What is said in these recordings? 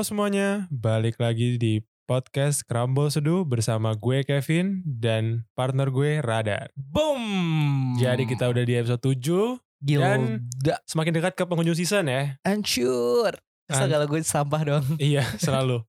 Halo semuanya, balik lagi di podcast Krambol Seduh bersama gue Kevin dan partner gue Radar. Boom. Jadi kita udah di episode 7, dan- Gilda. semakin dekat ke penghujung season ya. Hancur. An- Segala gue sampah dong. iya, selalu.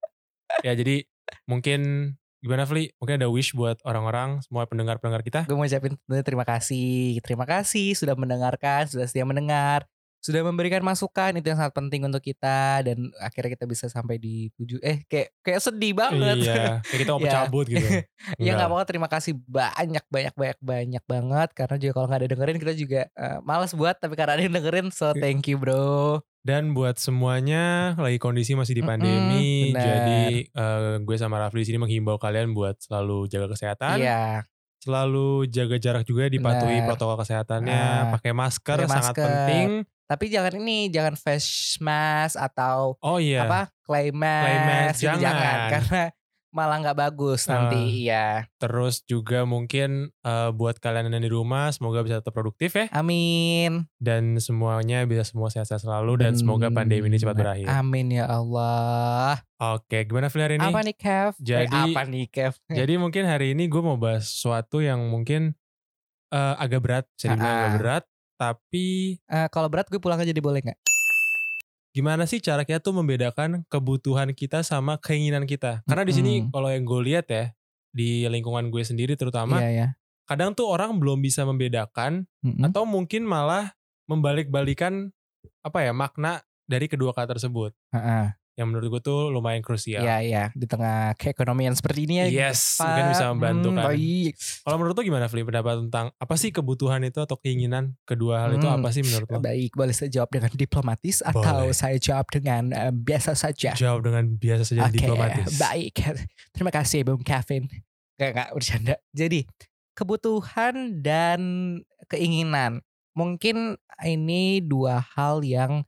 ya jadi mungkin gimana Fli? Mungkin ada wish buat orang-orang, semua pendengar-pendengar kita. Gue mau ucapin tentunya terima kasih. Terima kasih sudah mendengarkan, sudah setia mendengar. Sudah memberikan masukan itu yang sangat penting untuk kita dan akhirnya kita bisa sampai di tujuh eh kayak kayak sedih banget. Iya, kayak kita mau Ya. cabut gitu. ya nggak apa-apa terima kasih banyak banyak banyak banyak banget karena juga kalau nggak ada dengerin kita juga eh, malas buat tapi karena ada yang dengerin so Iya. thank you bro Dan buat semuanya lagi kondisi masih di pandemi, benar. jadi eh, gue sama Rafli di sini menghimbau kalian buat selalu jaga kesehatan, iya selalu jaga jarak juga, dipatuhi Benar. protokol kesehatannya, Ah, pakai masker pakai sangat masker. penting. Tapi jangan ini jangan face mask atau Oh iya, apa clay mask, Clay mask, itu jangan. karena malah nggak bagus nanti Ah. iya. Terus juga mungkin eh, buat kalian yang di rumah, semoga bisa tetap produktif ya, amin. Dan semuanya bisa semua sehat-sehat selalu dan semoga pandemi ini cepat berakhir. amin ya Allah. Oke, gimana Fli hari ini? apa nih Kev? Eh, Jadi- apa nih Kev? Jadi mungkin hari ini gue mau bahas sesuatu yang mungkin eh, agak berat, bisa dibilang Ah, agak berat, tapi Eh, kalau berat gue pulang aja jadi boleh nggak gimana sih cara kita tuh membedakan kebutuhan kita sama keinginan kita? Karena di sini Mm-mm. kalau yang gue lihat ya di lingkungan gue sendiri terutama, iya ya kadang tuh orang belum bisa membedakan Mm-mm. atau mungkin malah membalik-balikan apa ya makna dari kedua kata tersebut. Heeh. Yang menurut gue tuh lumayan krusial. Iya iya di tengah keekonomian seperti ini ya. Yes, Pak. mungkin bisa membantu Hmm, kan. baik. Kalau menurut lo gimana Fli pendapat tentang apa sih kebutuhan itu atau keinginan kedua hal itu Hmm, apa sih menurut lo? Baik, boleh saya jawab dengan diplomatis atau Boleh. saya jawab dengan eh, biasa saja. Jawab dengan biasa saja Oke, diplomatis. baik. Terima kasih Bung Kevin. Gak, gak bercanda. Jadi, kebutuhan dan keinginan. Mungkin ini dua hal yang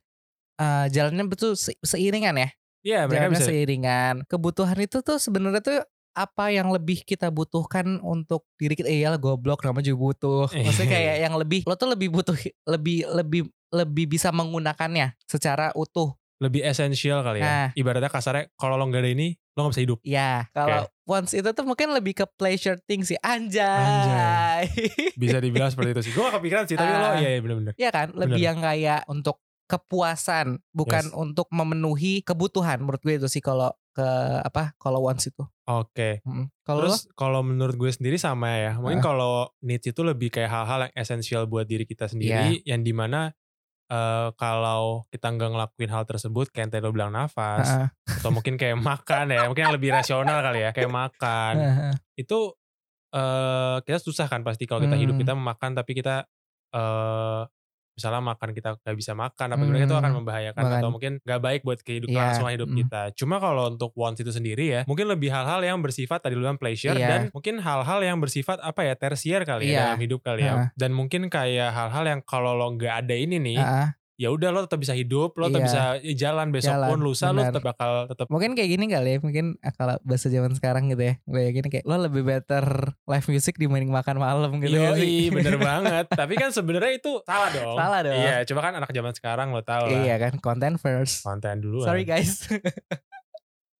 eh, jalannya betul se- seiringan ya. Iya mereka jalannya bisa. seiringan. Kebutuhan itu tuh sebenarnya tuh apa yang lebih kita butuhkan untuk diri kita? Eh, iyalah goblok nama juga butuh. Maksudnya kayak yang lebih lo tuh lebih butuh lebih lebih lebih bisa menggunakannya secara utuh. lebih esensial kali ya. Nah. Ibaratnya kasarnya kalau lo nggak ada ini, lo nggak bisa hidup. Ya, kalau once itu tuh mungkin lebih ke pleasure thing sih. Anjay. Bisa dibilang seperti itu sih. Gue gak kepikiran sih, tapi lo Ah. iya iya bener-bener. Iya kan? Lebih Bener. yang kayak untuk kepuasan, bukan Yes. untuk memenuhi kebutuhan. Menurut gue itu sih kalau ke apa? Kalau once itu. Oke. Kalau lo? Terus kalau menurut gue sendiri sama ya. Mungkin Ah. kalau needs itu lebih kayak hal-hal yang esensial buat diri kita sendiri. Iya. Yang di mana eh, kalau kita nggak ngelakuin hal tersebut, kayak tadi lo bilang nafas. Heeh. Atau mungkin kayak makan ya. Mungkin yang lebih rasional kali ya. Kayak makan. Heeh. itu eh kita susah kan pasti kalau kita hidup Hmm. kita memakan tapi kita eh misalnya makan kita nggak bisa makan apa gimana itu akan Hmm, membahayakan makan. atau mungkin nggak baik buat kehidupan Iya, langsung hidup hmm. kita. Cuma kalau untuk wants itu sendiri ya mungkin lebih hal-hal yang bersifat tadi lu bilang pleasure Iya. dan mungkin hal-hal yang bersifat apa ya tersier kali ya Iya. dalam hidup kali ya. Heeh. Dan mungkin kayak hal-hal yang kalau lo nggak ada ini nih Heeh. Ya udah lo tetap bisa hidup, lo tetap Iya. bisa jalan besok Jalan, pun lusa lo benar. tetap bakal tetap Mungkin kayak gini kali ya, mungkin ah, kalau bahasa zaman sekarang gitu ya. Bayangin kayak lo lebih better live music dibanding makan malam gitu ya. Yoi, bener banget. Tapi kan sebenarnya itu salah dong. Salah dong. Iya, cuma kan anak zaman sekarang lo tau lah. Iya kan, content first. Konten dulu. Sorry guys.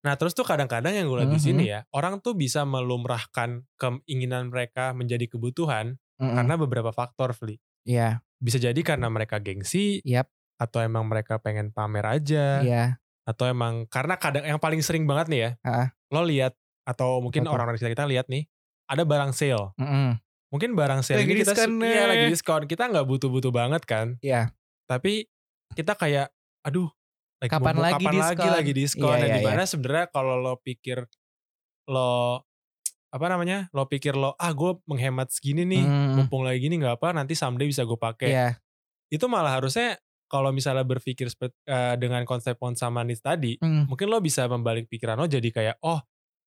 Nah terus tuh kadang-kadang yang gue lihat di Mhm. sini ya, orang tuh bisa melumrahkan keinginan mereka menjadi kebutuhan Mm-mm. karena beberapa faktor, Fli. Iya, Bisa jadi karena mereka gengsi, Yap. atau emang mereka pengen pamer aja, iya. atau emang karena kadang yang paling sering banget nih ya, Ah. lo lihat atau mungkin orang-orang sekitar kita lihat nih, ada barang sale. Mm-mm. Mungkin barang sale Lagi ini kita diskon iya nih. lagi diskon. Kita nggak butuh-butuh banget kan? Iya. Tapi kita kayak aduh like Kapan lagi kapan lagi diskon? lagi diskon Iya, Nah, iya, di mana sebenarnya kalau lo pikir lo apa namanya lo pikir lo ah gue menghemat segini nih Mm. mumpung lagi gini nggak apa nanti someday bisa gue pakai Iya. itu malah harusnya kalau misalnya berpikir eh, dengan konsep sama needs tadi Mm. mungkin lo bisa membalik pikiran lo jadi kayak oh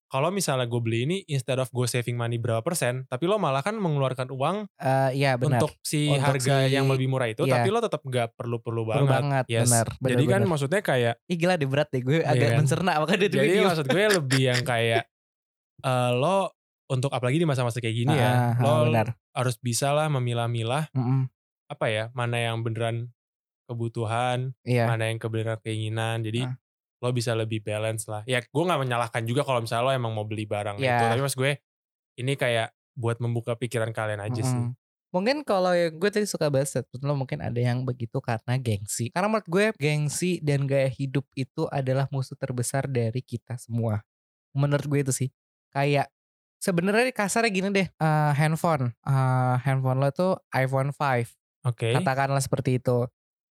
kalau misalnya gue beli ini instead of gue saving money berapa persen tapi lo malah kan mengeluarkan uang Eh, iya benar. untuk si Untuk harga si- yang lebih murah itu iya. tapi lo tetap nggak perlu-perlu Perlu banget, banget, yes benar. Benar, jadi kan maksudnya kayak Ih gila deh berat deh gue Iya agak kan? mencerna makanya jadi video. maksud gue lebih yang kayak eh, lo untuk apalagi di masa-masa kayak gini Ah, ya ah, lo benar. harus bisa lah memilah-milah Mm-mm. apa ya mana yang beneran kebutuhan Iya. mana yang kebenaran keinginan jadi Ah. lo bisa lebih balance lah. Ya gue nggak menyalahkan juga kalau misalnya lo emang mau beli barang Iya. itu. Tapi mas gue ini kayak buat membuka pikiran kalian aja sih. Mm-mm. Mungkin kalau yang gue tadi suka bahas lo mungkin ada yang begitu karena gengsi. Karena menurut gue gengsi dan gaya hidup itu adalah musuh terbesar dari kita semua. Menurut gue itu sih. Kayak sebenarnya kasarnya gini deh. eh, handphone, eh, handphone lo tuh iPhone 5. Oke. Katakanlah seperti itu.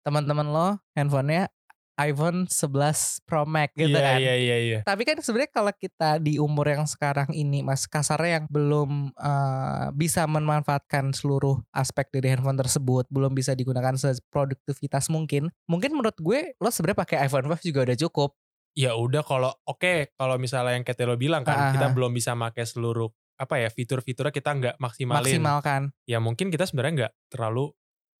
Teman-teman lo handphonenya iPhone 11 Pro Max gitu Iya kan. iya iya iya. Tapi kan sebenarnya kalau kita di umur yang sekarang ini mas kasarnya yang belum eh, bisa memanfaatkan seluruh aspek dari handphone tersebut, belum bisa digunakan seproduktivitas mungkin. Mungkin menurut gue lo sebenarnya pakai iPhone 5 juga udah cukup. Ya udah kalau oke kalau misalnya yang kayak lo bilang kan Ah, kita belum bisa pakai seluruh apa ya fitur-fiturnya kita nggak maksimalin. Maksimalkan. Ya mungkin kita sebenarnya nggak terlalu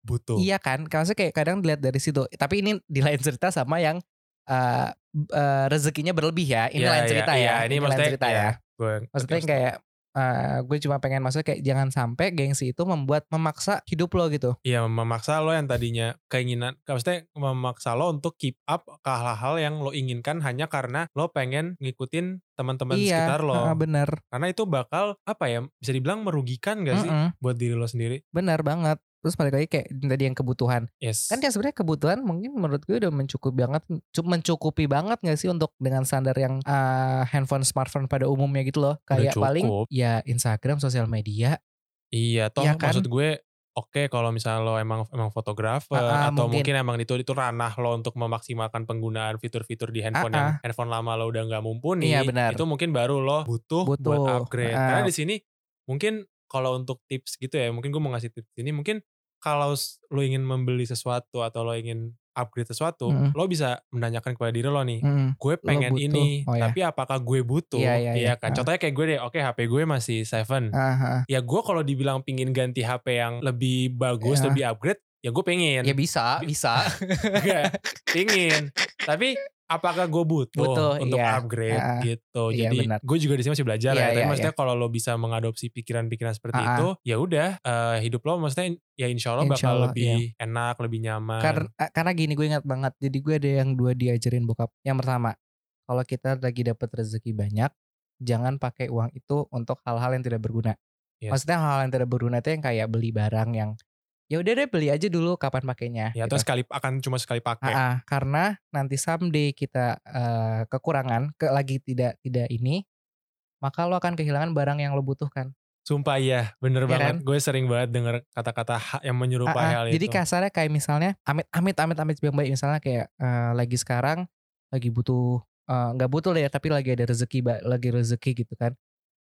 butuh. Iya kan? Maksudnya kayak kadang dilihat dari situ. Tapi ini di lain cerita sama yang eh, eh, rezekinya berlebih ya. Ini Iya, lain iya, cerita iya, ya. ini lain maksudnya cerita iya. ya. Gue Maksudnya kayak eh, gue cuma pengen maksudnya kayak jangan sampai gengsi itu membuat memaksa hidup lo gitu. Iya memaksa lo yang tadinya keinginan, maksudnya memaksa lo untuk keep up ke hal-hal yang lo inginkan hanya karena lo pengen ngikutin teman-teman iya, sekitar lo. heeh, bener. Karena itu bakal apa ya bisa dibilang merugikan gak sih Mm-mm, buat diri lo sendiri? bener banget. Terus balik lagi kayak tadi yang kebutuhan. Yes. Kan ya sebenarnya kebutuhan mungkin menurut gue udah mencukupi banget, cu- mencukupi banget gak sih untuk dengan standar yang eh, handphone smartphone pada umumnya gitu loh. Kayak paling ya Instagram, sosial media. Iya, toh Iya kan? maksud gue oke kalau misalnya lo emang emang fotografer Ah, ah, atau mungkin. mungkin. emang itu itu ranah lo untuk memaksimalkan penggunaan fitur-fitur di handphone Ah, yang handphone lama lo udah nggak mumpuni, Iya, benar. itu mungkin baru lo butuh, buat Butuh, upgrade. ah. Karena di sini mungkin kalau untuk tips gitu ya, mungkin gue mau ngasih tips ini mungkin kalau lo ingin membeli sesuatu atau lo ingin upgrade sesuatu, Mm-mm. lo bisa menanyakan kepada diri lo nih, Mm, gue pengen ini, Oh, ya. tapi apakah gue butuh? Iya, iya, iya. kan. Ah. Contohnya kayak gue deh, oke HP gue masih 7 ah, ah. ya gue kalau dibilang pingin ganti HP yang lebih bagus, Ya. lebih upgrade, ya gue pengen. Ya bisa, bisa. Enggak, pingin. Tapi apakah gue butuh, Butuh, untuk iya. upgrade Ah, gitu. iya, Jadi gue juga di sini masih belajar Iya, ya. Tapi iya, maksudnya kalau lo bisa mengadopsi pikiran-pikiran seperti ah. itu, ya udah eh, hidup lo maksudnya ya insya Allah Insya bakal Allah, lebih enak, lebih nyaman. Karena karena gini gue ingat banget. Jadi gue ada yang dua diajarin bokap. Yang pertama, kalau kita lagi dapat rezeki banyak, jangan pakai uang itu untuk hal-hal yang tidak berguna. Yes. Maksudnya hal-hal yang tidak berguna itu yang kayak beli barang yang ya udah deh beli aja dulu kapan pakainya. ya gitu. terus sekali akan cuma sekali pakai. Ah, karena nanti someday kita eh, kekurangan, ke lagi tidak tidak ini, maka lo akan kehilangan barang yang lo butuhkan. Sumpah iya, bener Iya banget. kan? Gue sering banget denger kata-kata yang menyerupai Ah, ah, hal jadi itu. kasarnya kayak misalnya amit amit amit amit yang baik misalnya kayak eh, lagi sekarang lagi butuh eh, nggak butuh lah ya tapi lagi ada rezeki lagi rezeki gitu kan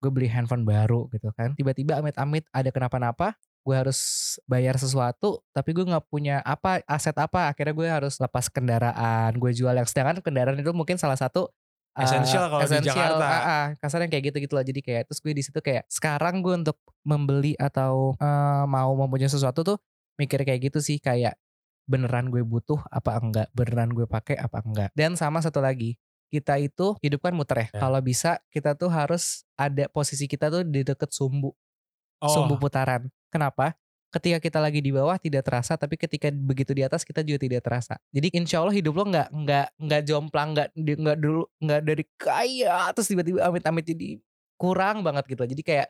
gue beli handphone baru gitu kan tiba-tiba amit amit ada kenapa-napa gue harus bayar sesuatu tapi gue nggak punya apa aset apa akhirnya gue harus lepas kendaraan gue jual yang sedangkan kendaraan itu mungkin salah satu eh, Esensial kalau di Jakarta. ah, ah, kasarnya kayak gitu gitu loh jadi kayak terus gue di situ kayak sekarang gue untuk membeli atau eh, mau mempunyai sesuatu tuh mikir kayak gitu sih kayak beneran gue butuh apa enggak beneran gue pakai apa enggak dan sama satu lagi kita itu hidup kan muter ya Ya. kalau bisa kita tuh harus ada posisi kita tuh di deket sumbu Oh, sumbu putaran kenapa? Ketika kita lagi di bawah tidak terasa tapi ketika begitu di atas kita juga tidak terasa. Jadi insya Allah hidup lo nggak nggak nggak jomplang nggak nggak dulu nggak dari kaya terus tiba-tiba amit-amit jadi kurang banget gitu. Jadi kayak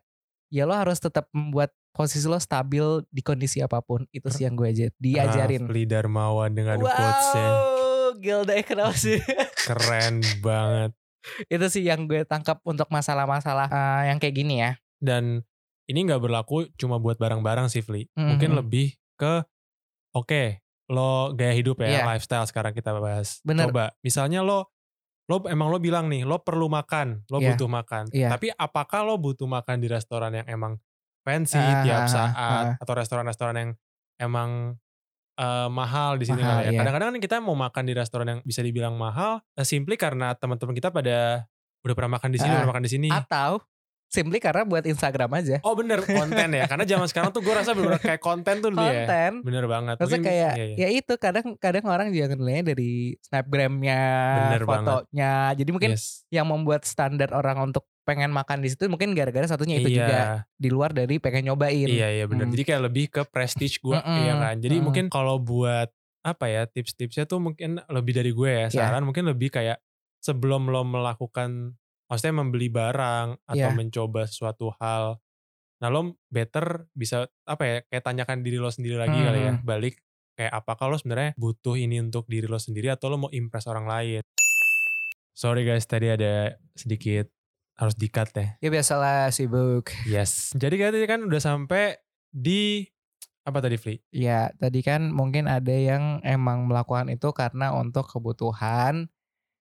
ya lo harus tetap membuat posisi lo stabil di kondisi apa pun. Itu sih yang gue aja diajarin. Rafli Darmawan dengan quotes-nya. wow Gilda kenapa sih? Keren banget. itu sih yang gue tangkap untuk masalah-masalah eh, yang kayak gini ya. Dan ini nggak berlaku cuma buat barang-barang sih, Fli. Mungkin Mhm. lebih ke, oke, lo gaya hidup ya, Iya. lifestyle sekarang kita bahas. Bener. Coba, misalnya lo, lo emang lo bilang nih, lo perlu makan, lo Iya. butuh makan. Iya. Tapi apakah lo butuh makan di restoran yang emang fancy Ah, tiap ah, saat, ah. atau restoran-restoran yang emang eh, mahal di sini Mahal, ya. iya. Kadang-kadang kan kita mau makan di restoran yang bisa dibilang mahal, eh, simply karena teman-teman kita pada udah pernah makan di sini, Ah. udah pernah makan di sini. atau simply karena buat Instagram aja Oh bener konten ya karena zaman sekarang tuh gue rasa bener kayak konten tuh ya. konten Bener banget. Maksudnya Mungkin- kayak iya, iya. ya itu kadang kadang orang juga nilainya dari snapgramnya, Bener banget. fotonya. Jadi mungkin Yes. yang membuat standar orang untuk pengen makan di situ mungkin gara-gara satunya itu iya, juga di luar dari pengen nyobain. Iya iya bener. Hmm. Jadi kayak lebih ke prestige gue Mm-mm, iya kan. Jadi mm-mm. mungkin kalau buat apa ya tips-tipsnya tuh mungkin lebih dari gue ya. Iya. Saran mungkin lebih kayak sebelum lo melakukan maksudnya membeli barang atau Iya. mencoba suatu hal nah lo better bisa apa ya kayak tanyakan diri lo sendiri lagi kali ya Hmm. balik kayak apakah lo sebenarnya butuh ini untuk diri lo sendiri atau lo mau impress orang lain sorry guys tadi ada sedikit harus di-cut ya Ya biasalah sibuk. yes jadi kan tadi kan udah sampai di apa tadi Fli? Ya tadi kan mungkin ada yang emang melakukan itu karena untuk kebutuhan.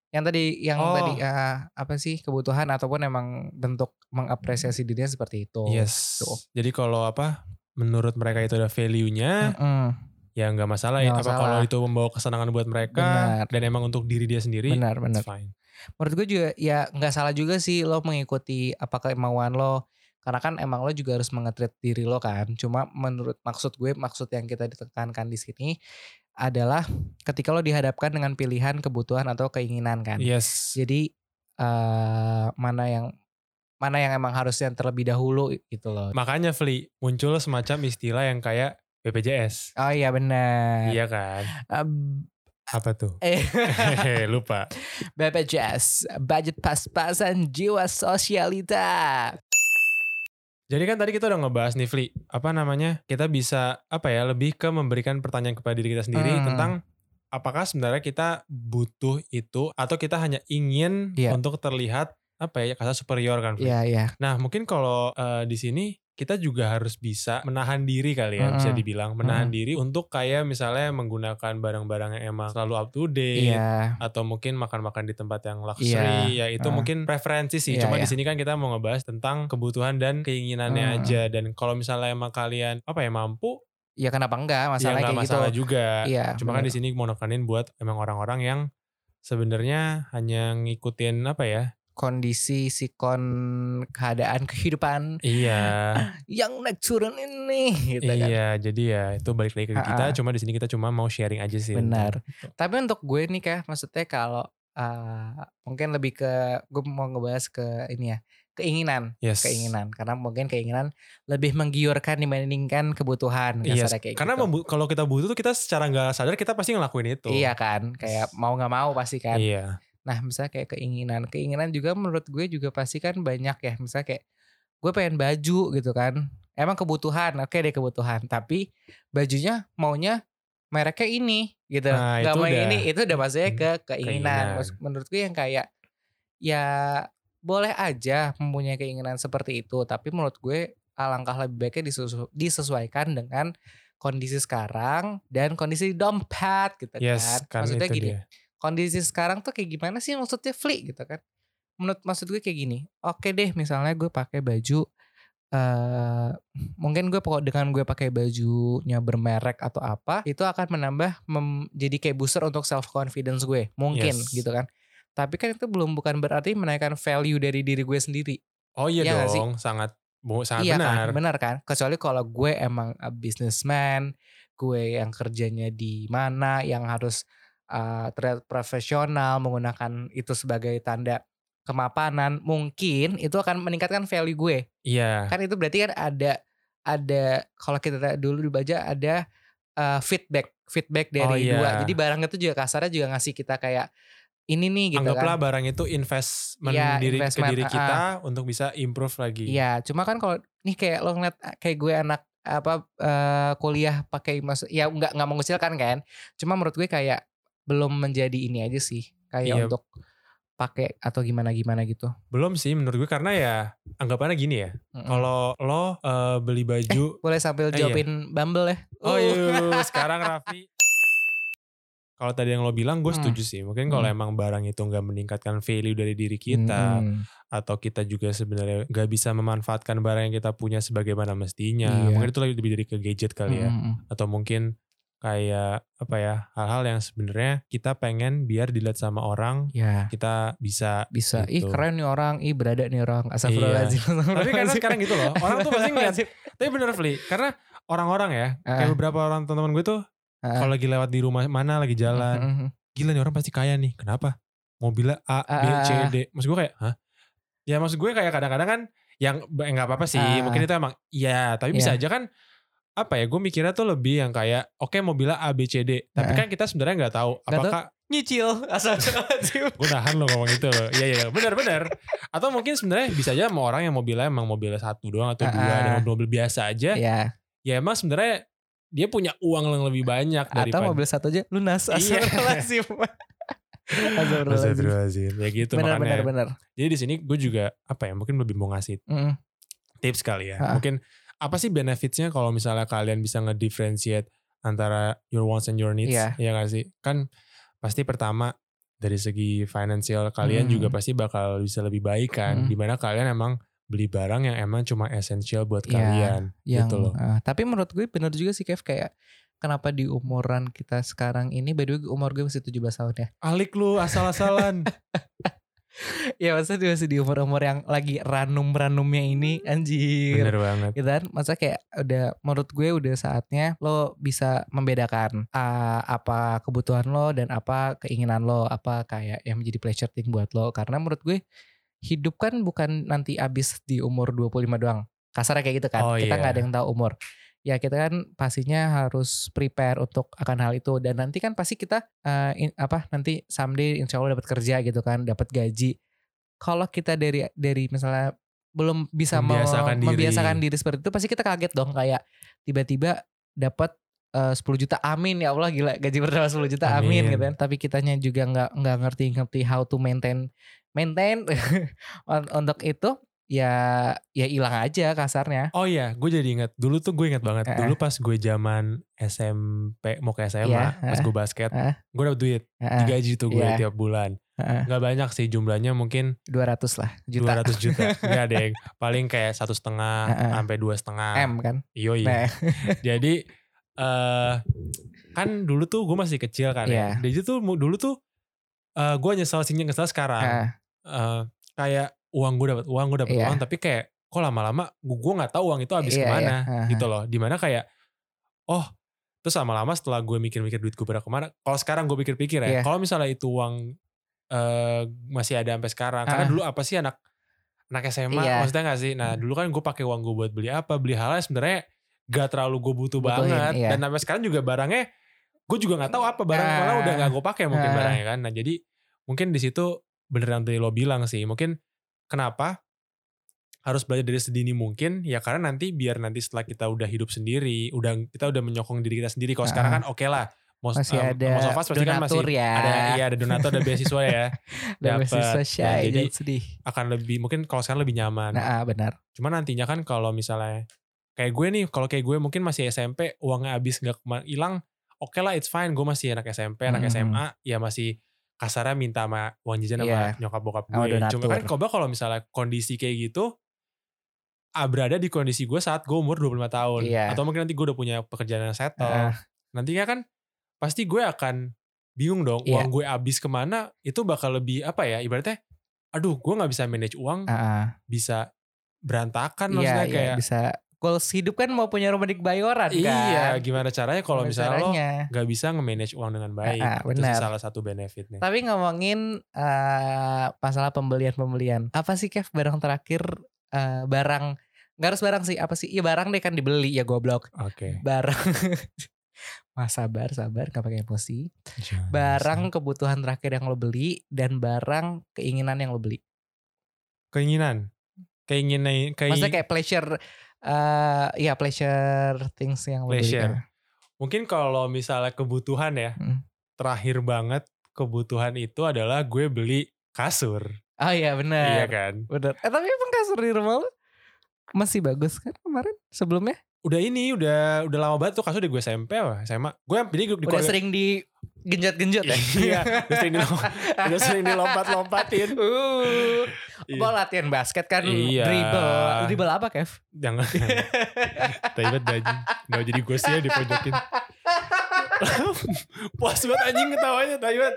Yang tadi yang Oh. tadi ah, apa sih kebutuhan ataupun emang bentuk mengapresiasi dirinya seperti itu. yes tuh. jadi kalau apa menurut mereka itu ada value-nya Mm-mm. ya nggak masalah ya apa kalau itu membawa kesenangan buat mereka Benar. dan emang untuk diri dia sendiri Benar, benar. fine Menurut gue juga ya nggak salah juga sih lo mengikuti apa kemauan lo. Karena kan emang lo juga harus mengetrit diri lo kan. Cuma menurut maksud gue, maksud yang kita ditekankan di sini adalah ketika lo dihadapkan dengan pilihan kebutuhan atau keinginan kan. yes Jadi eh mana yang mana yang emang harusnya terlebih dahulu gitu loh. makanya Fli muncul semacam istilah yang kayak BPJS Oh iya benar. iya kan Em, apa tuh eh, lupa BPJS, budget pas-pasan jiwa sosialita. Jadi kan tadi kita udah ngebahas nih Fli apa namanya kita bisa apa ya lebih ke memberikan pertanyaan kepada diri kita sendiri Hmm. tentang apakah sebenarnya kita butuh itu atau kita hanya ingin Iya. untuk terlihat apa ya kata superior kan Fli? Iya iya. Nah mungkin kalau eh, di sini kita juga harus bisa menahan diri kali ya bisa Mm-mm. dibilang menahan diri untuk kayak misalnya menggunakan barang-barang yang emang selalu up to date Iya. atau mungkin makan-makan di tempat yang luxury ya itu Ah. mungkin preferensi sih Iya, cuma di iya. sini kan kita mau ngebahas tentang kebutuhan dan keinginannya Hmm. aja dan kalau misalnya emang kalian apa ya mampu Ya kenapa enggak ya masalahnya nggak kayak masalah gitu. juga Iya. cuma kan di bener. sini mau nekanin buat emang orang-orang yang sebenarnya hanya ngikutin apa ya kondisi sikon keadaan kehidupan iya yang naik turun ini gitu kan. Iya, jadi ya itu balik lagi ke kita. Ha-ha. Cuma di sini kita cuma mau sharing aja sih. Benar. itu. Tapi untuk gue nih kah, maksudnya kalau uh, mungkin lebih ke gue mau ngebahas ke ini ya keinginan, Yes. keinginan karena mungkin keinginan lebih menggiurkan dibandingkan kebutuhan Yes. kayak Karena gitu. kalau kita butuh tuh kita secara nggak sadar kita pasti ngelakuin itu. Iya kan, kayak mau nggak mau pasti kan. Iya. Nah misalnya kayak keinginan, keinginan juga menurut gue juga pasti kan banyak ya. Misalnya kayak gue pengen baju gitu kan. Emang kebutuhan, oke deh kebutuhan. Tapi bajunya maunya mereknya ini gitu. Nah, Gak mau udah- ini, itu udah maksudnya ke keinginan. Keinginan. Menurut gue yang kayak ya boleh aja mempunyai keinginan seperti itu. Tapi menurut gue alangkah lebih baiknya disesu- disesuaikan dengan kondisi sekarang dan kondisi dompet gitu Yes, kan. Maksudnya gini, dia. Kondisi sekarang tuh kayak gimana sih maksudnya Fli gitu kan menurut maksud gue kayak gini oke deh misalnya gue pakai baju eh mungkin gue pokok dengan gue pakai bajunya bermerek atau apa itu akan menambah mem- jadi kayak booster untuk self confidence gue mungkin Yes. gitu kan tapi kan itu belum bukan berarti menaikkan value dari diri gue sendiri Oh iya Iya nggak sih? dong, sangat bu- sangat iya benar. kan benar kan kecuali kalau gue emang a businessman gue yang kerjanya di mana yang harus uh, terlihat profesional menggunakan itu sebagai tanda kemapanan mungkin itu akan meningkatkan value gue Iya. kan itu berarti kan ada ada kalau kita dulu dibaca ada uh, feedback feedback dari Oh, iya. dua jadi barang itu juga kasarnya juga ngasih kita kayak ini nih gitu Anggaplah kan barang itu investment Iya, diri investment, ke diri kita untuk bisa improve lagi. Iya, cuma kan kalau nih kayak lo ngeliat ah, kayak gue anak apa eh, kuliah pakai masuk ya nggak nggak mengucilkan kan. Cuma menurut gue kayak belum menjadi ini aja sih kayak Iya. untuk pakai atau gimana gimana gitu. Belum sih menurut gue karena ya anggapannya gini ya. Mm-mm. Kalau lo eh, beli baju boleh sambil Eh, iya. jawabin Bumble ya. Oh Uh. iya, sekarang Raffi. Kalau tadi yang lo bilang gue Hmm. setuju sih. Mungkin kalau Hmm. emang barang itu nggak meningkatkan value dari diri kita Mm-mm. atau kita juga sebenarnya nggak bisa memanfaatkan barang yang kita punya sebagaimana mestinya. Iya. Mungkin itu lebih dari ke gadget kali ya. Mm-mm. Atau mungkin kayak apa ya hal-hal yang sebenarnya kita pengen biar dilihat sama orang Ya kita bisa bisa. Ih Gitu. keren nih orang, ih berada nih orang. Astagfirullahaladzim. tapi karena sekarang gitu loh orang tuh pasti ngeliat tapi bener Fli karena orang-orang ya kayak Ah. beberapa orang teman-teman gue tuh Ah. kalau lagi lewat di rumah mana lagi jalan Mm-mm. gila nih orang pasti kaya nih kenapa mobilnya A B C. D maksud gue kayak hah ya maksud gue kayak kadang-kadang kan yang eh, nggak apa-apa sih Ah. mungkin itu emang iya tapi bisa Iya. aja kan apa ya gue mikirnya tuh lebih yang kayak oke mobilnya A B C D tapi Ah. kan kita sebenarnya nggak tahu. apakah nyicil Astagfirullahaladzim. gue nahan lo ngomong itu loh. Iya iya benar-benar. Atau mungkin sebenarnya bisa aja sama orang yang mobilnya emang mobilnya satu doang atau dua Ah, dan ah. mobil-mobil biasa aja. ya Ya emang sebenarnya dia punya uang yang lebih banyak atau daripada mobil satu aja lunas Iya. Astagfirullahaladzim. Ya gitu Benar makanya. benar benar. Jadi di sini gue juga apa ya mungkin lebih mau ngasih Mm, tips kali ya. Ha. Mungkin apa sih benefitsnya kalau misalnya kalian bisa ngedifferentiate antara your wants and your needs? Iya. Ya gak sih? Kan pasti pertama dari segi financial kalian Hmm. juga pasti bakal bisa lebih baik kan. Hmm. Di mana kalian emang beli barang yang emang cuma esensial buat Iya, kalian. yang gitu loh. ah, tapi menurut gue bener juga sih Kev kayak kenapa di umuran kita sekarang ini by the way umur gue masih 17 tahun ya. Alik lu asal-asalan. ya maksudnya masih di umur-umur yang lagi ranum-ranumnya ini anjir. Bener banget. gitu kan? Masa kayak udah menurut gue udah saatnya lo bisa membedakan ah, apa kebutuhan lo dan apa keinginan lo. Apa kayak yang menjadi pleasure thing buat lo. Karena menurut gue hidup kan bukan nanti abis di umur 25 doang. Kasarnya kayak gitu kan? Oh, kita iya. nggak ada yang tahu umur ya kita kan pastinya harus prepare untuk akan hal itu. Dan nanti kan pasti kita eh, in- apa nanti someday insya Allah dapat kerja gitu kan dapat gaji. Kalau kita dari dari misalnya belum bisa me- Membiasakan diri. membiasakan diri seperti itu pasti kita kaget dong. Kayak tiba-tiba dapat eh, 10 juta amin ya Allah gila gaji pertama 10 juta amin, Amin. gitu kan. Tapi kitanya juga nggak nggak ngerti ngerti how to maintain maintain Un- untuk itu ya ya hilang aja kasarnya Oh iya, gue jadi ingat. Dulu tuh gue ingat banget. Eh. Dulu pas gue zaman SMP, mau ke SMA, Iya, pas gue basket, Eh. gue dapet duit. Heeh, Digaji tuh gue Iya. tiap bulan. Nggak banyak sih jumlahnya mungkin 200 lah juta 200 juta. Nggak ada yang paling kayak satu setengah Heeh. sampai dua setengah. M kan Yoi. Nah. Jadi eh kan dulu tuh gue masih kecil kan Iya. ya. Jadi tuh dulu tuh eh gue nyesel sih nyesel sekarang. Heeh. Eh, kayak uang gue dapat uang gue dapat Iya. uang tapi kayak kok lama-lama gue nggak tahu uang itu habis Iya, ke mana iya. Heeh. gitu loh. Di mana kayak oh terus lama-lama setelah gue mikir-mikir duit gue pada ke mana. Kalau sekarang gue pikir-pikir ya. Iya. Kalau misalnya itu uang eh masih ada sampai sekarang. Karena Ah. dulu apa sih anak anak SMA Iya. maksudnya gak sih? Nah dulu kan gue pakai uang gue buat beli apa? Beli hal yang sebenarnya gak terlalu gue butuh Butuhin, banget. iya. Dan sampai sekarang juga barangnya gue juga nggak tahu apa barang Ah. malah udah nggak gue pakai mungkin Ah. barangnya kan. Nah jadi mungkin di situ bener yang tadi lo bilang sih. Mungkin kenapa harus belajar dari sedini mungkin ya karena nanti biar nanti setelah kita udah hidup sendiri, udah kita udah menyokong diri kita sendiri. Kalau sekarang kan oke lah. Most, masih um, ada most of us pasti kan masih donatur ya ada iya ada donatur ada beasiswa ya dapet. beasiswa Nah, syai jadi dan sedih akan lebih mungkin kalau sekarang lebih nyaman. nah ah, benar Cuman nantinya kan kalau misalnya kayak gue nih, kalau kayak gue mungkin masih SMP, uangnya habis nggak hilang, oke lah it's fine. Gue masih anak SMP, anak Mhm. SMA, ya masih kasarnya minta sama uang jajan sama Iya. nyokap bokap gue. Cuma kan coba kalau misalnya kondisi kayak gitu, ah, berada di kondisi gue saat gue umur 25 tahun. Iya. Atau mungkin nanti gue udah punya pekerjaan yang settle. Heeh. Nantinya kan pasti gue akan bingung dong, Iya. uang gue habis ke mana, itu bakal lebih apa ya, ibaratnya, aduh gue nggak bisa manage uang, ah. bisa berantakan iya maksudnya iya, kayak bisa goals hidup kan mau punya rumah di Kebayoran kan Iya, gimana caranya kalau misalnya lo nggak bisa nge-manage uang dengan baik. Ah, ah, itu salah satu benefitnya. Tapi ngomongin eh, masalah pembelian-pembelian. Apa sih Kev barang terakhir eh, barang nggak harus barang sih apa sih? Iya barang deh kan dibeli ya goblok. Oke. Barang Mas sabar sabar gak pakai emosi. Jangan Barang kebutuhan terakhir yang lo beli dan barang keinginan yang lo beli. keinginan, keinginan, kayak Maksudnya kayak pleasure eh ya pleasure things yang. Pleasure. mungkin kalau misalnya kebutuhan ya, Hmm. terakhir banget kebutuhan itu adalah gue beli kasur, Oh iya benar. iya kan? Bener. Eh tapi emang kasur di rumah lo masih bagus kan kemarin sebelumnya? Udah ini, udah udah lama banget tuh kasur di gue SMP apa SMA. Gue jadi gue di Udah keluarga- sering di genjot-genjot ya? Iya, udah sering dilompat, udah sering dilompat-lompatin. Uh, Iya. Latihan basket kan Iya. dribble. Dribble apa Kev? Jangan. Taibat baju. Gak jadi gue sih ya dipojokin. Puas banget anjing ketawanya Taibat.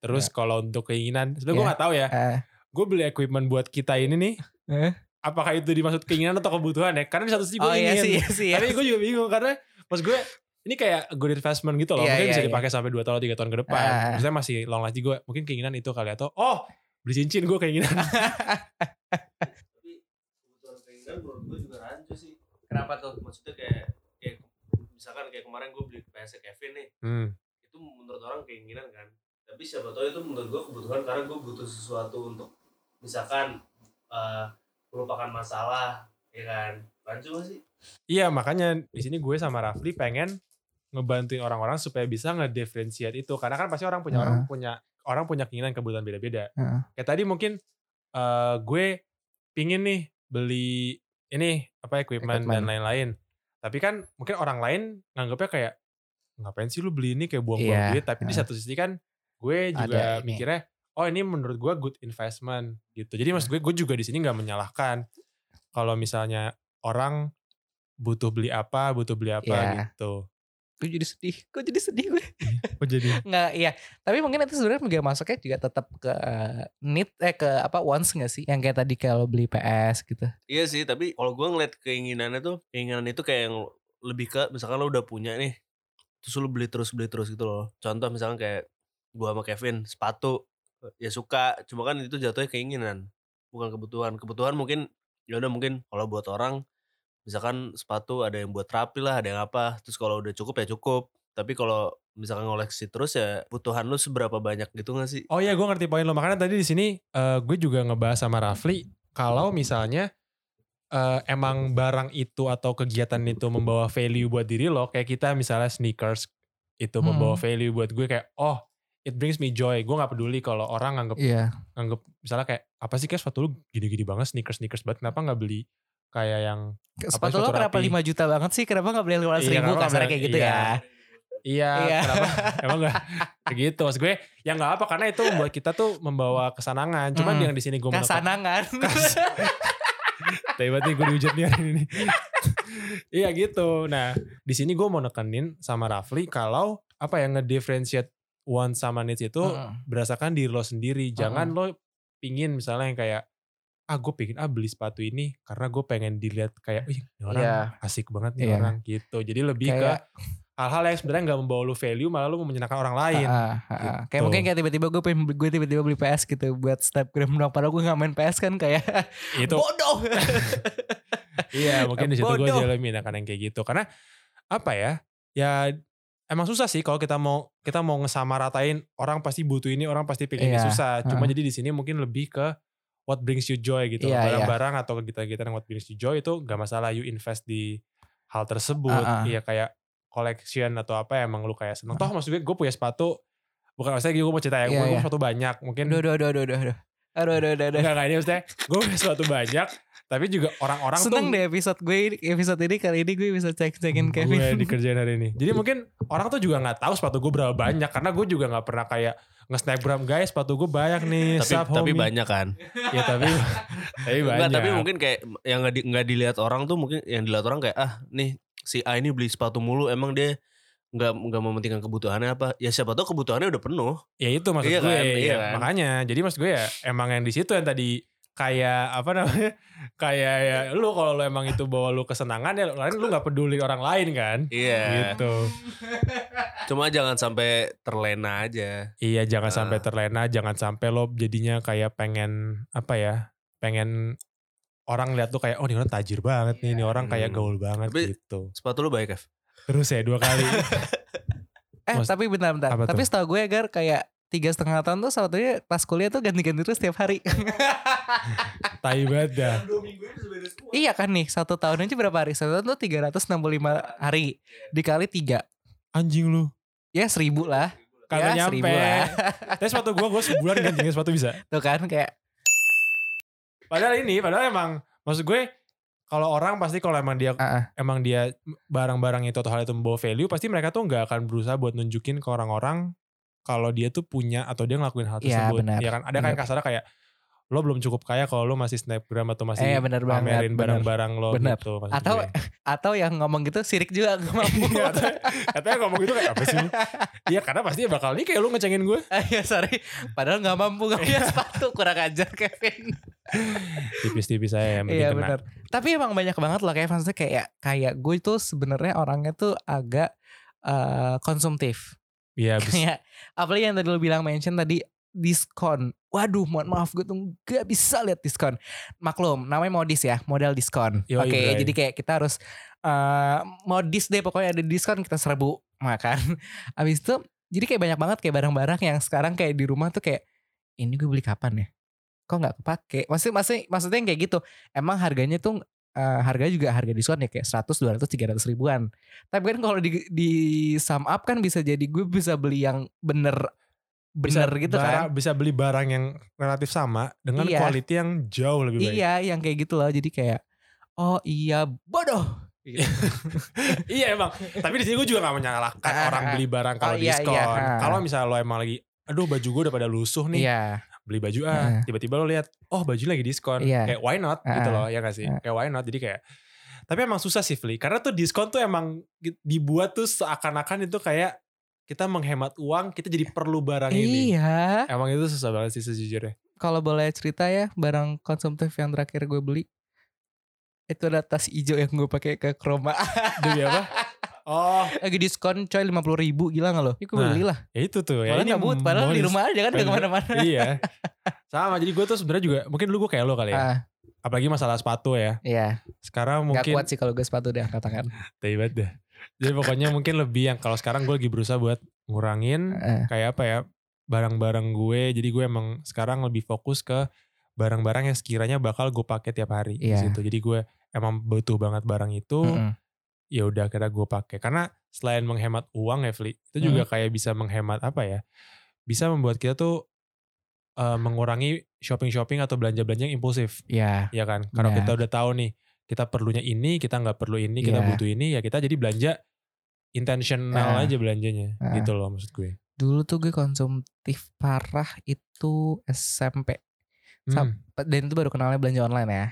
Terus kalau untuk keinginan, sebenarnya gue Iya. gak tahu ya. Eh, Gue beli equipment buat kita ini nih. Eh? Apakah itu dimaksud keinginan atau kebutuhan ya? Karena di satu sisi gue oh iya ingin. sih, iya sih. Tapi gue juga bingung karena pas gue ini kayak good investment gitu loh. Iya, mungkin iya, bisa iya. dipakai sampai 2 tahun atau 3 tahun ke depan. Ah. Maksudnya masih long lagi gue. Mungkin keinginan itu kali atau oh beli cincin gue keinginan. tapi kebutuhan keinginan menurut gue juga rancu sih Kenapa tuh? maksudnya kayak kayak misalkan kayak kemarin gue beli PS Kevin nih hmm. itu menurut orang keinginan kan tapi siapa tahu itu menurut gue kebutuhan karena gue butuh sesuatu untuk misalkan eh, melupakan masalah ya kan lanjut gak sih Iya makanya di sini gue sama Rafli pengen ngebantuin orang-orang supaya bisa ngediferensiat itu karena kan pasti orang punya orang punya orang punya keinginan kebutuhan beda-beda. Heeh. Kayak tadi mungkin eh, gue pingin nih beli ini apa equipment, dan Equipment. lain-lain. Tapi kan mungkin orang lain nganggapnya kayak ngapain sih lu beli ini kayak buang-buang Iya, duit. Tapi di satu sisi kan gue juga Ada ini. Oh ini menurut gue good investment gitu. Jadi maksud gue gue juga di sini nggak menyalahkan kalau misalnya orang butuh beli apa, butuh beli apa Iya. gitu. Gue jadi sedih. Gue jadi sedih gue. Oh jadi Nggak, iya. Tapi mungkin itu sebenarnya juga masuknya juga tetap ke eh, need eh ke apa wants nggak sih? Yang kayak tadi kalau beli PS gitu. iya sih tapi kalau gue ngeliat keinginannya tuh keinginan itu kayak yang lebih ke misalkan lo udah punya nih terus lo beli terus beli terus gitu loh contoh misalkan kayak gue sama Kevin sepatu ya suka cuma kan itu jatuhnya keinginan bukan kebutuhan kebutuhan mungkin ya udah mungkin kalau buat orang misalkan sepatu ada yang buat rapi lah ada yang apa terus kalau udah cukup ya cukup tapi kalau misalkan ngoleksi terus ya kebutuhan lu seberapa banyak gitu gak sih Oh iya gue ngerti poin lo. Makanya tadi di sini eh, gue juga ngebahas sama Rafli kalau misalnya eh, emang barang itu atau kegiatan itu membawa value buat diri lo, kayak kita misalnya sneakers itu Hmm. membawa value buat gue kayak oh it brings me joy. Gue nggak peduli kalau orang nganggep Iya. nganggep misalnya kayak apa sih kayak sepatu lu gini-gini banget sneakers sneakers banget kenapa nggak beli kayak yang Sepatu lo kenapa rapi? 5 juta banget sih? Kenapa gak beli 500 Iya, ribu? nggak Kasarnya beli- kayak gitu iya. ya. iya, Iya. kenapa emang gak kayak gitu maksud gue ya nggak apa karena itu membuat kita tuh membawa kesenangan cuman Hmm. yang di sini gue menekan Kasanangan. Tiba-tiba gue dihujat nih hari ini. iya gitu. Nah, di sini gue mau nekenin sama Rafli kalau apa ya ngedifferentiate want sama needs itu berdasarkan diri lo sendiri. Jangan lo pingin misalnya yang kayak ah gue pingin ah beli sepatu ini karena gue pengen dilihat kayak ih ini orang Iya. asik banget nih Iya. orang gitu. Jadi lebih Kayak- ke hal-hal yang sebenarnya nggak membawa lu value malah lu mau menyenangkan orang lain. Ah, ah. Kayak Gitu. mungkin kayak tiba-tiba gue pengen gue tiba-tiba beli PS gitu buat snapgram dong. Padahal gue gak main PS kan kayak itu bodoh. Iya mungkin di situ gue lebih enakan yang kayak gitu karena apa ya ya emang susah sih kalau kita mau kita mau ngesamaratain orang pasti butuh ini orang pasti pengen ini Iya, susah cuma heeh. jadi di sini mungkin lebih ke what brings you joy gitu Iya, iya. barang-barang atau kegiatan-kegiatan yang what brings you joy itu gak masalah you invest di hal tersebut Ah, ah. iya kayak collection atau apa emang lu kayak seneng toh maksud gue gue punya sepatu bukan maksudnya gue mau cerita ya Iya, gue punya sepatu banyak mungkin Aduh, aduh, aduh, aduh, aduh, aduh. Aduh, aduh, aduh, aduh. enggak enggak ini maksudnya gue punya sepatu banyak tapi juga orang-orang tuh Seneng deh episode gue ini, episode ini kali ini gue bisa cek-cekin gue Kevin. dikerjain hari ini. Jadi mungkin orang tuh juga nggak tahu sepatu gue berapa banyak karena gue juga nggak pernah kayak nge-snapgram guys sepatu gue banyak nih. tapi sup, tapi homie." banyak kan Ya tapi tapi banyak. Enggak, tapi mungkin kayak yang nggak di, nggak dilihat orang tuh mungkin yang dilihat orang kayak ah nih si A ini beli sepatu mulu emang dia nggak nggak mementingkan kebutuhannya apa ya siapa tahu kebutuhannya udah penuh ya itu maksud Iya gue. kan, ya, iya kan. Makanya jadi maksud gue ya emang yang di situ yang tadi kayak apa namanya kayak ya lu kalau lu emang itu bawa lu kesenangan ya lain lu nggak peduli orang lain kan iya gitu cuma jangan sampai terlena aja iya jangan Ah. sampai terlena jangan sampai lo jadinya kayak pengen apa ya pengen orang lihat tuh kayak oh ini orang tajir banget nih ini orang kayak Hmm. gaul banget Tapi- gitu sepatu lu baik Kev terus ya dua kali Eh Mas- tapi bentar-bentar. Tapi tuh? setahu gue agar kayak tiga setengah tahun tuh sebetulnya pas kuliah tuh ganti-ganti terus setiap hari. tai banget dah iya kan nih satu tahun aja berapa hari? Satu tahun tuh 365 hari dikali tiga. anjing lu Ya seribu lah. kagak ya, nyampe lah. tapi sepatu gua gua sebulan ganti sepatu bisa Tuh kan kayak padahal ini padahal emang maksud gue kalau orang pasti kalau emang dia Ah, ah. emang dia barang-barang itu atau hal itu membawa value pasti mereka tuh nggak akan berusaha buat nunjukin ke orang-orang kalau dia tuh punya atau dia ngelakuin hal Iya, tersebut benar. ya kan ada kan Benar. kasarnya kayak lo belum cukup kaya kalau lo masih snapgram atau masih Eh, benar banget, pamerin barang-barang lo Benar. gitu atau gue. atau yang ngomong gitu sirik juga gak mampu. Iya, katanya, katanya ngomong gitu kayak apa sih? Iya karena pasti bakal nih kayak lu ngecengin gue. Ah, ya sorry. Padahal gak mampu gak punya sepatu kurang ajar Kevin. Tipis-tipis saya yang Iya benar. Tapi emang banyak banget loh kayak maksudnya kayak kayak gue tuh sebenarnya orangnya tuh agak eh, konsumtif. Iya Kayak apalagi yang tadi lo bilang mention tadi diskon. Waduh, mohon maaf gue tuh gak bisa lihat diskon. Maklum, namanya modis ya, modal diskon. Oke, Bray. jadi kayak kita harus eh modis deh pokoknya ada diskon kita serbu makan. Abis itu Jadi kayak banyak banget kayak barang-barang yang sekarang kayak di rumah tuh kayak ini gue beli kapan ya? Kok nggak kepake? Maksudnya, maksudnya, maksudnya yang kayak gitu. Emang harganya tuh eh, harganya juga harga diskon ya kayak 100, 200, 300 ribuan. Tapi kan kalau di, di sum up kan bisa jadi gue bisa beli yang bener bisa bener gitu kan. bisa beli barang yang relatif sama dengan Iya. quality yang jauh lebih baik. Iya, yang kayak gitu loh. Jadi kayak oh iya bodoh. iya emang. Tapi di sini gue juga gak menyalahkan Ah, orang ah. beli barang kalau Oh, iya, diskon. iya, ah. Kalau misalnya lo emang lagi, aduh baju gue udah pada lusuh nih, Iya. Beli baju ah. Tiba-tiba lo lihat, oh baju lagi diskon. Iya. Kayak why not Ah, gitu loh, ya gak sih? Ah. Kayak why not. Jadi kayak, tapi emang susah sih Fli. Karena tuh diskon tuh emang dibuat tuh seakan-akan itu kayak kita menghemat uang, kita jadi perlu barang ini. Iya. Emang itu susah banget sih sejujurnya. Kalau boleh cerita ya, barang konsumtif yang terakhir gue beli itu ada tas hijau yang gue pakai ke Kroma. Demi apa? Oh, Lagi diskon coy 50 ribu gila gak lo? Ya gue Nah, beli lah. ya itu tuh. Ya, Padahal ini gak but, padahal di rumah aja kan gak ke mana-mana. iya. Sama, jadi gue tuh sebenarnya juga, mungkin dulu gue kayak lo kali ya. Ah, Apalagi masalah sepatu ya. iya, Sekarang gak mungkin, kuat sih kalau gue sepatu deh angkat tangan. Tai banget dah. Jadi pokoknya mungkin lebih yang kalau sekarang gue lagi berusaha buat ngurangin Eh, kayak apa ya barang-barang gue. Jadi gue emang sekarang lebih fokus ke barang-barang yang sekiranya bakal gue pakai tiap hari di Iya. situ. Jadi gue emang butuh banget barang itu. mm-mm. Ya udah kira gue pakai. Karena selain menghemat uang ya, Fli, itu juga kayak bisa menghemat apa ya? Bisa membuat kita tuh eh, mengurangi shopping-shopping atau belanja-belanja yang impulsif. Iya, ya kan kalau Benar. kita udah tahu nih kita perlunya ini kita nggak perlu ini kita Iya. butuh ini ya kita jadi belanja intentional Ah. aja belanjanya Ah. gitu loh maksud gue dulu tuh gue konsumtif parah itu SMP. Hmm. Dan itu baru kenalnya belanja online ya.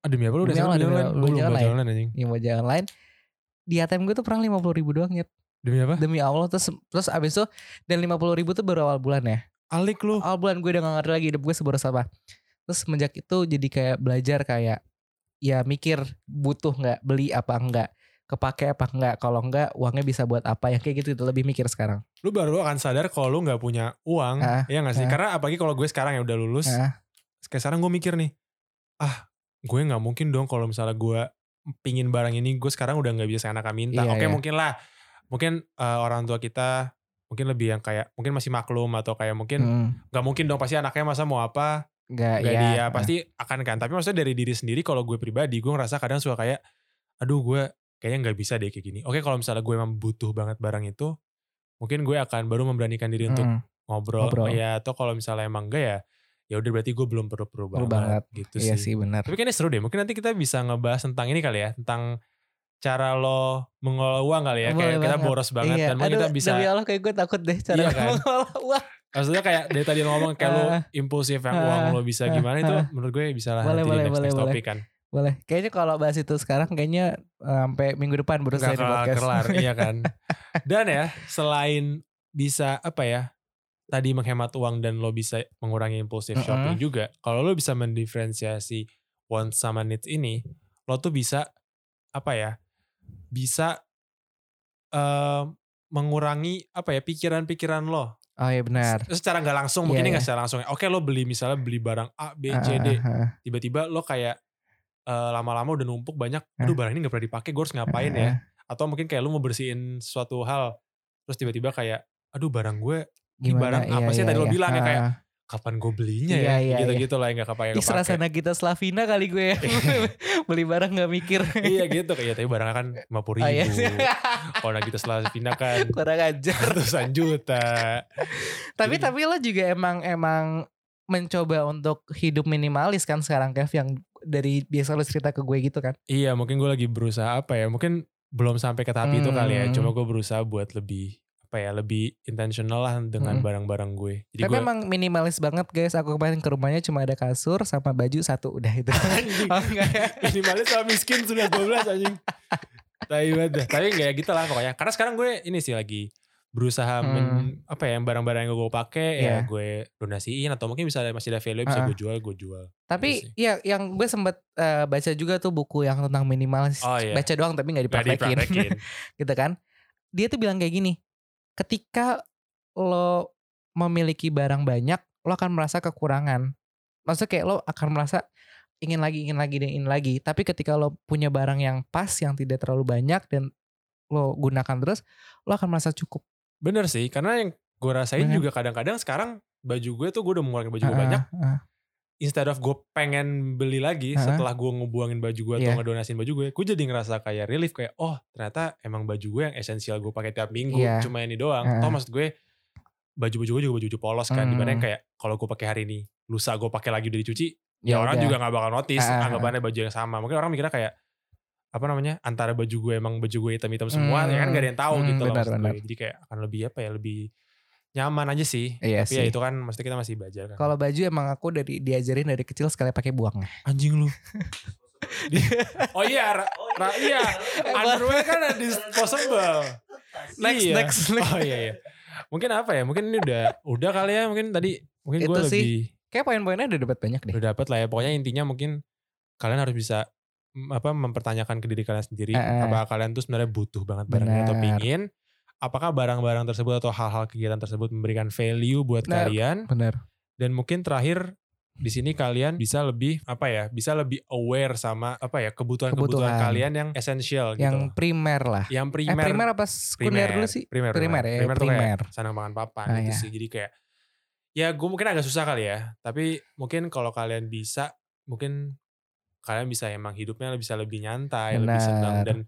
ah, demi apa lu udah sekarang online, belanja demi online belanja belanja online. online anjing Yang belanja online. Di ATM gue tuh pernah 50 ribu doang nyet. demi apa Demi Allah terus, terus abis itu dan 50 ribu tuh baru awal bulan ya. alik lu awal bulan gue udah gak ngerti lagi hidup gue seboros apa. Terus semenjak itu jadi kayak belajar kayak ya mikir butuh nggak beli apa enggak kepake apa enggak kalau enggak uangnya bisa buat apa ya kayak gitu itu lebih mikir sekarang lu baru akan sadar kalau lu nggak punya uang Ah, ya nggak sih ah. karena apalagi kalau gue sekarang yang udah lulus Ah. kayak sekarang gue mikir nih ah gue nggak mungkin dong kalau misalnya gue pingin barang ini gue sekarang udah nggak bisa enakan minta. Iya, oke iya. mungkin lah mungkin eh, orang tua kita mungkin lebih yang kayak mungkin masih maklum atau kayak mungkin Hmm, nggak mungkin dong pasti anaknya masa mau apa? Nggak ya dia pasti akan kan. Tapi maksudnya dari diri sendiri kalau gue pribadi gue ngerasa kadang suka kayak aduh gue kayaknya nggak bisa deh kayak gini. Oke kalau misalnya gue emang butuh banget barang itu mungkin gue akan baru memberanikan diri untuk Hmm, ngobrol, ngobrol. ya atau kalau misalnya emang enggak ya ya udah berarti gue belum perlu perlu banget, banget. gitu iya sih sih benar tapi kayaknya seru deh mungkin nanti kita bisa ngebahas tentang ini kali ya tentang cara lo mengelola uang kali ya Boleh kayak kita banget. boros banget iya. dan mungkin kita Aduh, bisa demi Allah kayak gue takut deh cara Iya kan? mengelola uang maksudnya kayak dari tadi lo ngomong kayak lo impulsif yang uang lo bisa gimana itu menurut gue bisa lah Boleh, nanti boleh, di next, boleh, next boleh. topik kan boleh kayaknya kalau bahas itu sekarang kayaknya eh, sampai minggu depan baru nih kelar podcast kelar iya kan dan ya selain bisa apa ya tadi menghemat uang dan lo bisa mengurangi impulsif Mm-mm. shopping juga. Kalau lo bisa mendiferensiasi wants sama needs ini lo tuh bisa apa ya bisa eh, mengurangi apa ya pikiran-pikiran lo. Oh iya benar. Secara nggak langsung mungkin Iya, ini nggak iya. secara langsung oke lo beli misalnya beli barang A B C D. Tiba-tiba lo kayak lama-lama udah numpuk banyak aduh barang ini nggak pernah dipakai gue harus ngapain ya? atau mungkin kayak lu mau bersihin suatu hal terus tiba-tiba kayak aduh barang gue Ini barang apa sih yang tadi lo bilang ya, kayak, kapan gue belinya Iya, ya? iya, gitu-gitu lah yang gak kepakai Ih kita Slavina kali gue ya. Beli barang gak mikir. Iya gitu. Kayak tapi barangnya kan lima puluh ribu. Oh, iya. kalau kita setelah pindah kan Kurang ajar. ratusan juta. Tapi Jadi- tapi lo juga emang emang mencoba untuk hidup minimalis kan sekarang Kev yang dari biasa lo cerita ke gue gitu kan. iya mungkin gue lagi berusaha apa ya mungkin belum sampai ke tahap itu kali ya. Hmm. cuma gue berusaha buat lebih apa ya lebih intentional lah dengan Hmm. barang-barang gue jadi Tapi gue emang minimalis banget guys. Aku kemarin ke rumahnya cuma ada kasur sama baju satu udah itu. Oh, enggak ya? minimalis sama miskin sudah 12 anjing tapi banget tapi kayak gitu lah pokoknya karena sekarang gue ini sih lagi berusaha men- apa ya yang barang-barang yang gue pakai ya Hmm. Iya. gue donasiin atau mungkin bisa masih ada value bisa Ah. gue jual gue jual Tapi ya yang gue sempet eh, baca juga tuh buku yang tentang minimalis. Oh, iya. Baca doang tapi nggak Gak dipraktekin gitu kan. Dia tuh bilang kayak gini. Ketika lo memiliki barang banyak, lo akan merasa kekurangan. Maksudnya kayak lo akan merasa ingin lagi, ingin lagi, dan ingin lagi. Tapi ketika lo punya barang yang pas, yang tidak terlalu banyak dan lo gunakan terus, lo akan merasa cukup. Bener sih, karena yang gue rasain Bener. juga kadang-kadang sekarang baju gue tuh gue udah mengeluarkan baju gue Heeh, banyak. heeh. Instead of gue pengen beli lagi Heeh. setelah gue ngebuangin baju gue atau Iya. ngedonasin baju gue, gue jadi ngerasa kayak relief kayak oh ternyata emang baju gue yang esensial gue pakai tiap minggu Iya. cuma ini doang. Heeh. Toh maksud gue baju-baju gue juga baju-baju polos kan, Hmm. di mana yang kayak kalau gue pakai hari ini, lusa gue pakai lagi udah dicuci, ya, Ya orang udah. juga nggak bakal notice Heeh, anggapannya baju yang sama. Mungkin orang mikirnya kayak apa namanya antara baju gue emang baju gue hitam-hitam semua ya kan Hmm. gak ada yang tahu Hmm, gitu loh benar, maksud benar. Jadi kayak akan lebih apa ya lebih nyaman aja sih. Iya Tapi ya sih. itu kan maksudnya kita masih belajar kan. Kalau baju emang aku dari diajarin dari kecil sekali pakai buang. anjing lu. oh iya, ra, ra- iya. Underwear kan ada disposable. Next, Iya. next, next. Oh iya iya. Mungkin apa ya? Mungkin ini udah udah kali ya. Mungkin tadi mungkin gue Itu sih. lebih Kayak poin-poinnya udah dapat banyak deh. udah dapat lah ya. Pokoknya intinya mungkin kalian harus bisa apa mempertanyakan ke diri kalian sendiri Eh, eh. apakah kalian tuh sebenarnya butuh banget barangnya atau pingin apakah barang-barang tersebut atau hal-hal kegiatan tersebut memberikan value buat Benar. kalian Bener. dan mungkin terakhir di sini kalian bisa lebih apa ya bisa lebih aware sama apa ya kebutuhan-kebutuhan Kebutuhan. kalian yang esensial gitu Yang primer lah. yang Eh primer primer apa sekunder dulu sih? primer Primer ya, primer, tuh primer. kayak sandang pangan papan Ah, gitu ya. sih jadi kayak ya gue mungkin agak susah kali ya tapi mungkin kalau kalian bisa mungkin kalian bisa emang hidupnya bisa lebih nyantai lebih senang Benar. dan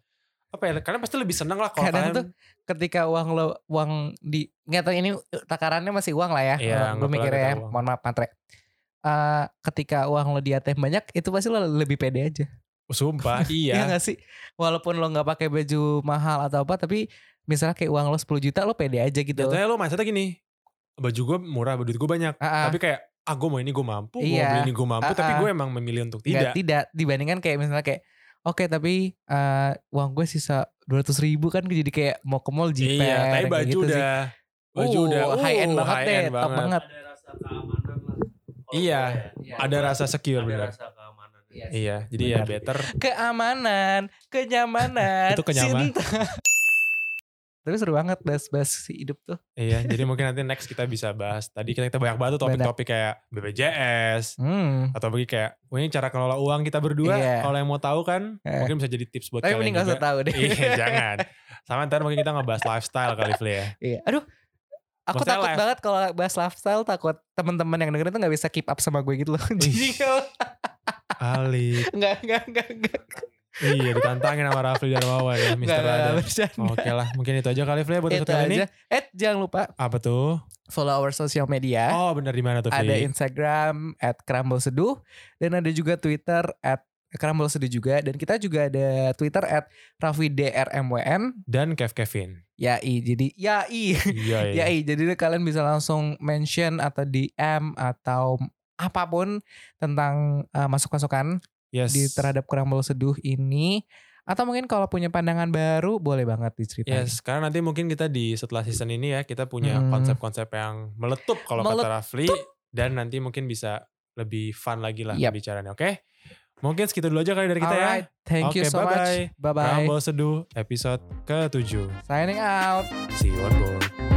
apa ya kalian pasti lebih senang lah kalau Kadang kalian tuh ketika uang lo uang di nggak tahu ini takarannya masih uang lah ya. Iya, gue mikirnya ya. uang. Mohon maaf Matre. Eh, ketika uang lo di ATM banyak itu pasti lo lebih pede aja. sumpah Iya iya gak sih? Walaupun lo nggak pakai baju mahal atau apa tapi misalnya kayak uang lo 10 juta lo pede aja gitu. jatuhnya lo mindsetnya gini baju gue murah duit gue banyak Ah, ah. tapi kayak ah gue mau ini gue mampu gue Iya. mau beli ini gue mampu Ah, tapi ah. gue emang memilih untuk tidak tidak dibandingkan kayak misalnya kayak oke tapi eh, uang gue sisa 200 ribu kan jadi kayak mau ke mall jiper iya tapi kayak baju gitu sih. udah baju Uh, udah high end uh, banget high deh, end top banget. Ada rasa keamanan lah. Iya. ya. Ada rasa secure Ada bener rasa keamanan. Iya. iya jadi ya Benar. better keamanan kenyamanan Itu kenyaman. cinta. Tapi seru banget bahas-bahas si hidup tuh Iya, jadi mungkin nanti next kita bisa bahas. Tadi kita, kita banyak banget topik-topik kayak BPJS hmm. atau bagi kayak ini cara kelola uang kita berdua. Iya. Kalau yang mau tahu kan, Eh. mungkin bisa jadi tips buat tapi kalian mending usah juga. tahu deh Iya, jangan. Sama ntar mungkin kita ngebahas lifestyle kali Fli ya. Iya. aduh aku Maksudnya takut life- banget kalau bahas lifestyle takut teman-teman yang dengerin tuh nggak bisa keep up sama gue gitu loh jadi kalau Ali. nggak nggak nggak nggak iya, ditantangin sama Rafli Darmawan ya, Rada. bercanda. Oke lah, mungkin itu aja kali Fli buat itu episode kali ini. aja eh jangan lupa Apa tuh? follow our social media Oh, bener di mana tuh ada Fli? Instagram at Kerambol Seduh dan ada juga Twitter at Kerambol Seduh juga dan kita juga ada Twitter at Raffi DRMWN Dan Kev Kevin. Yai jadi Yai Iya, iya. Yai jadi kalian bisa langsung mention atau DM atau apa pun tentang uh, masuk-masukan Yes. di terhadap Kerambol Seduh ini atau mungkin kalau punya pandangan baru boleh banget diceritain. Yes, karena nanti mungkin kita di setelah season ini ya kita punya Hmm. konsep-konsep yang meletup kalau kata. Rafli dan nanti mungkin bisa lebih fun lagi lah Yap. pembicaraannya. Oke, mungkin segitu dulu aja kali dari kita Alright, thank you Oke, so bye-bye. much. Bye ya. bye. Rambo Seduh episode ke-7. Signing out. See you on board.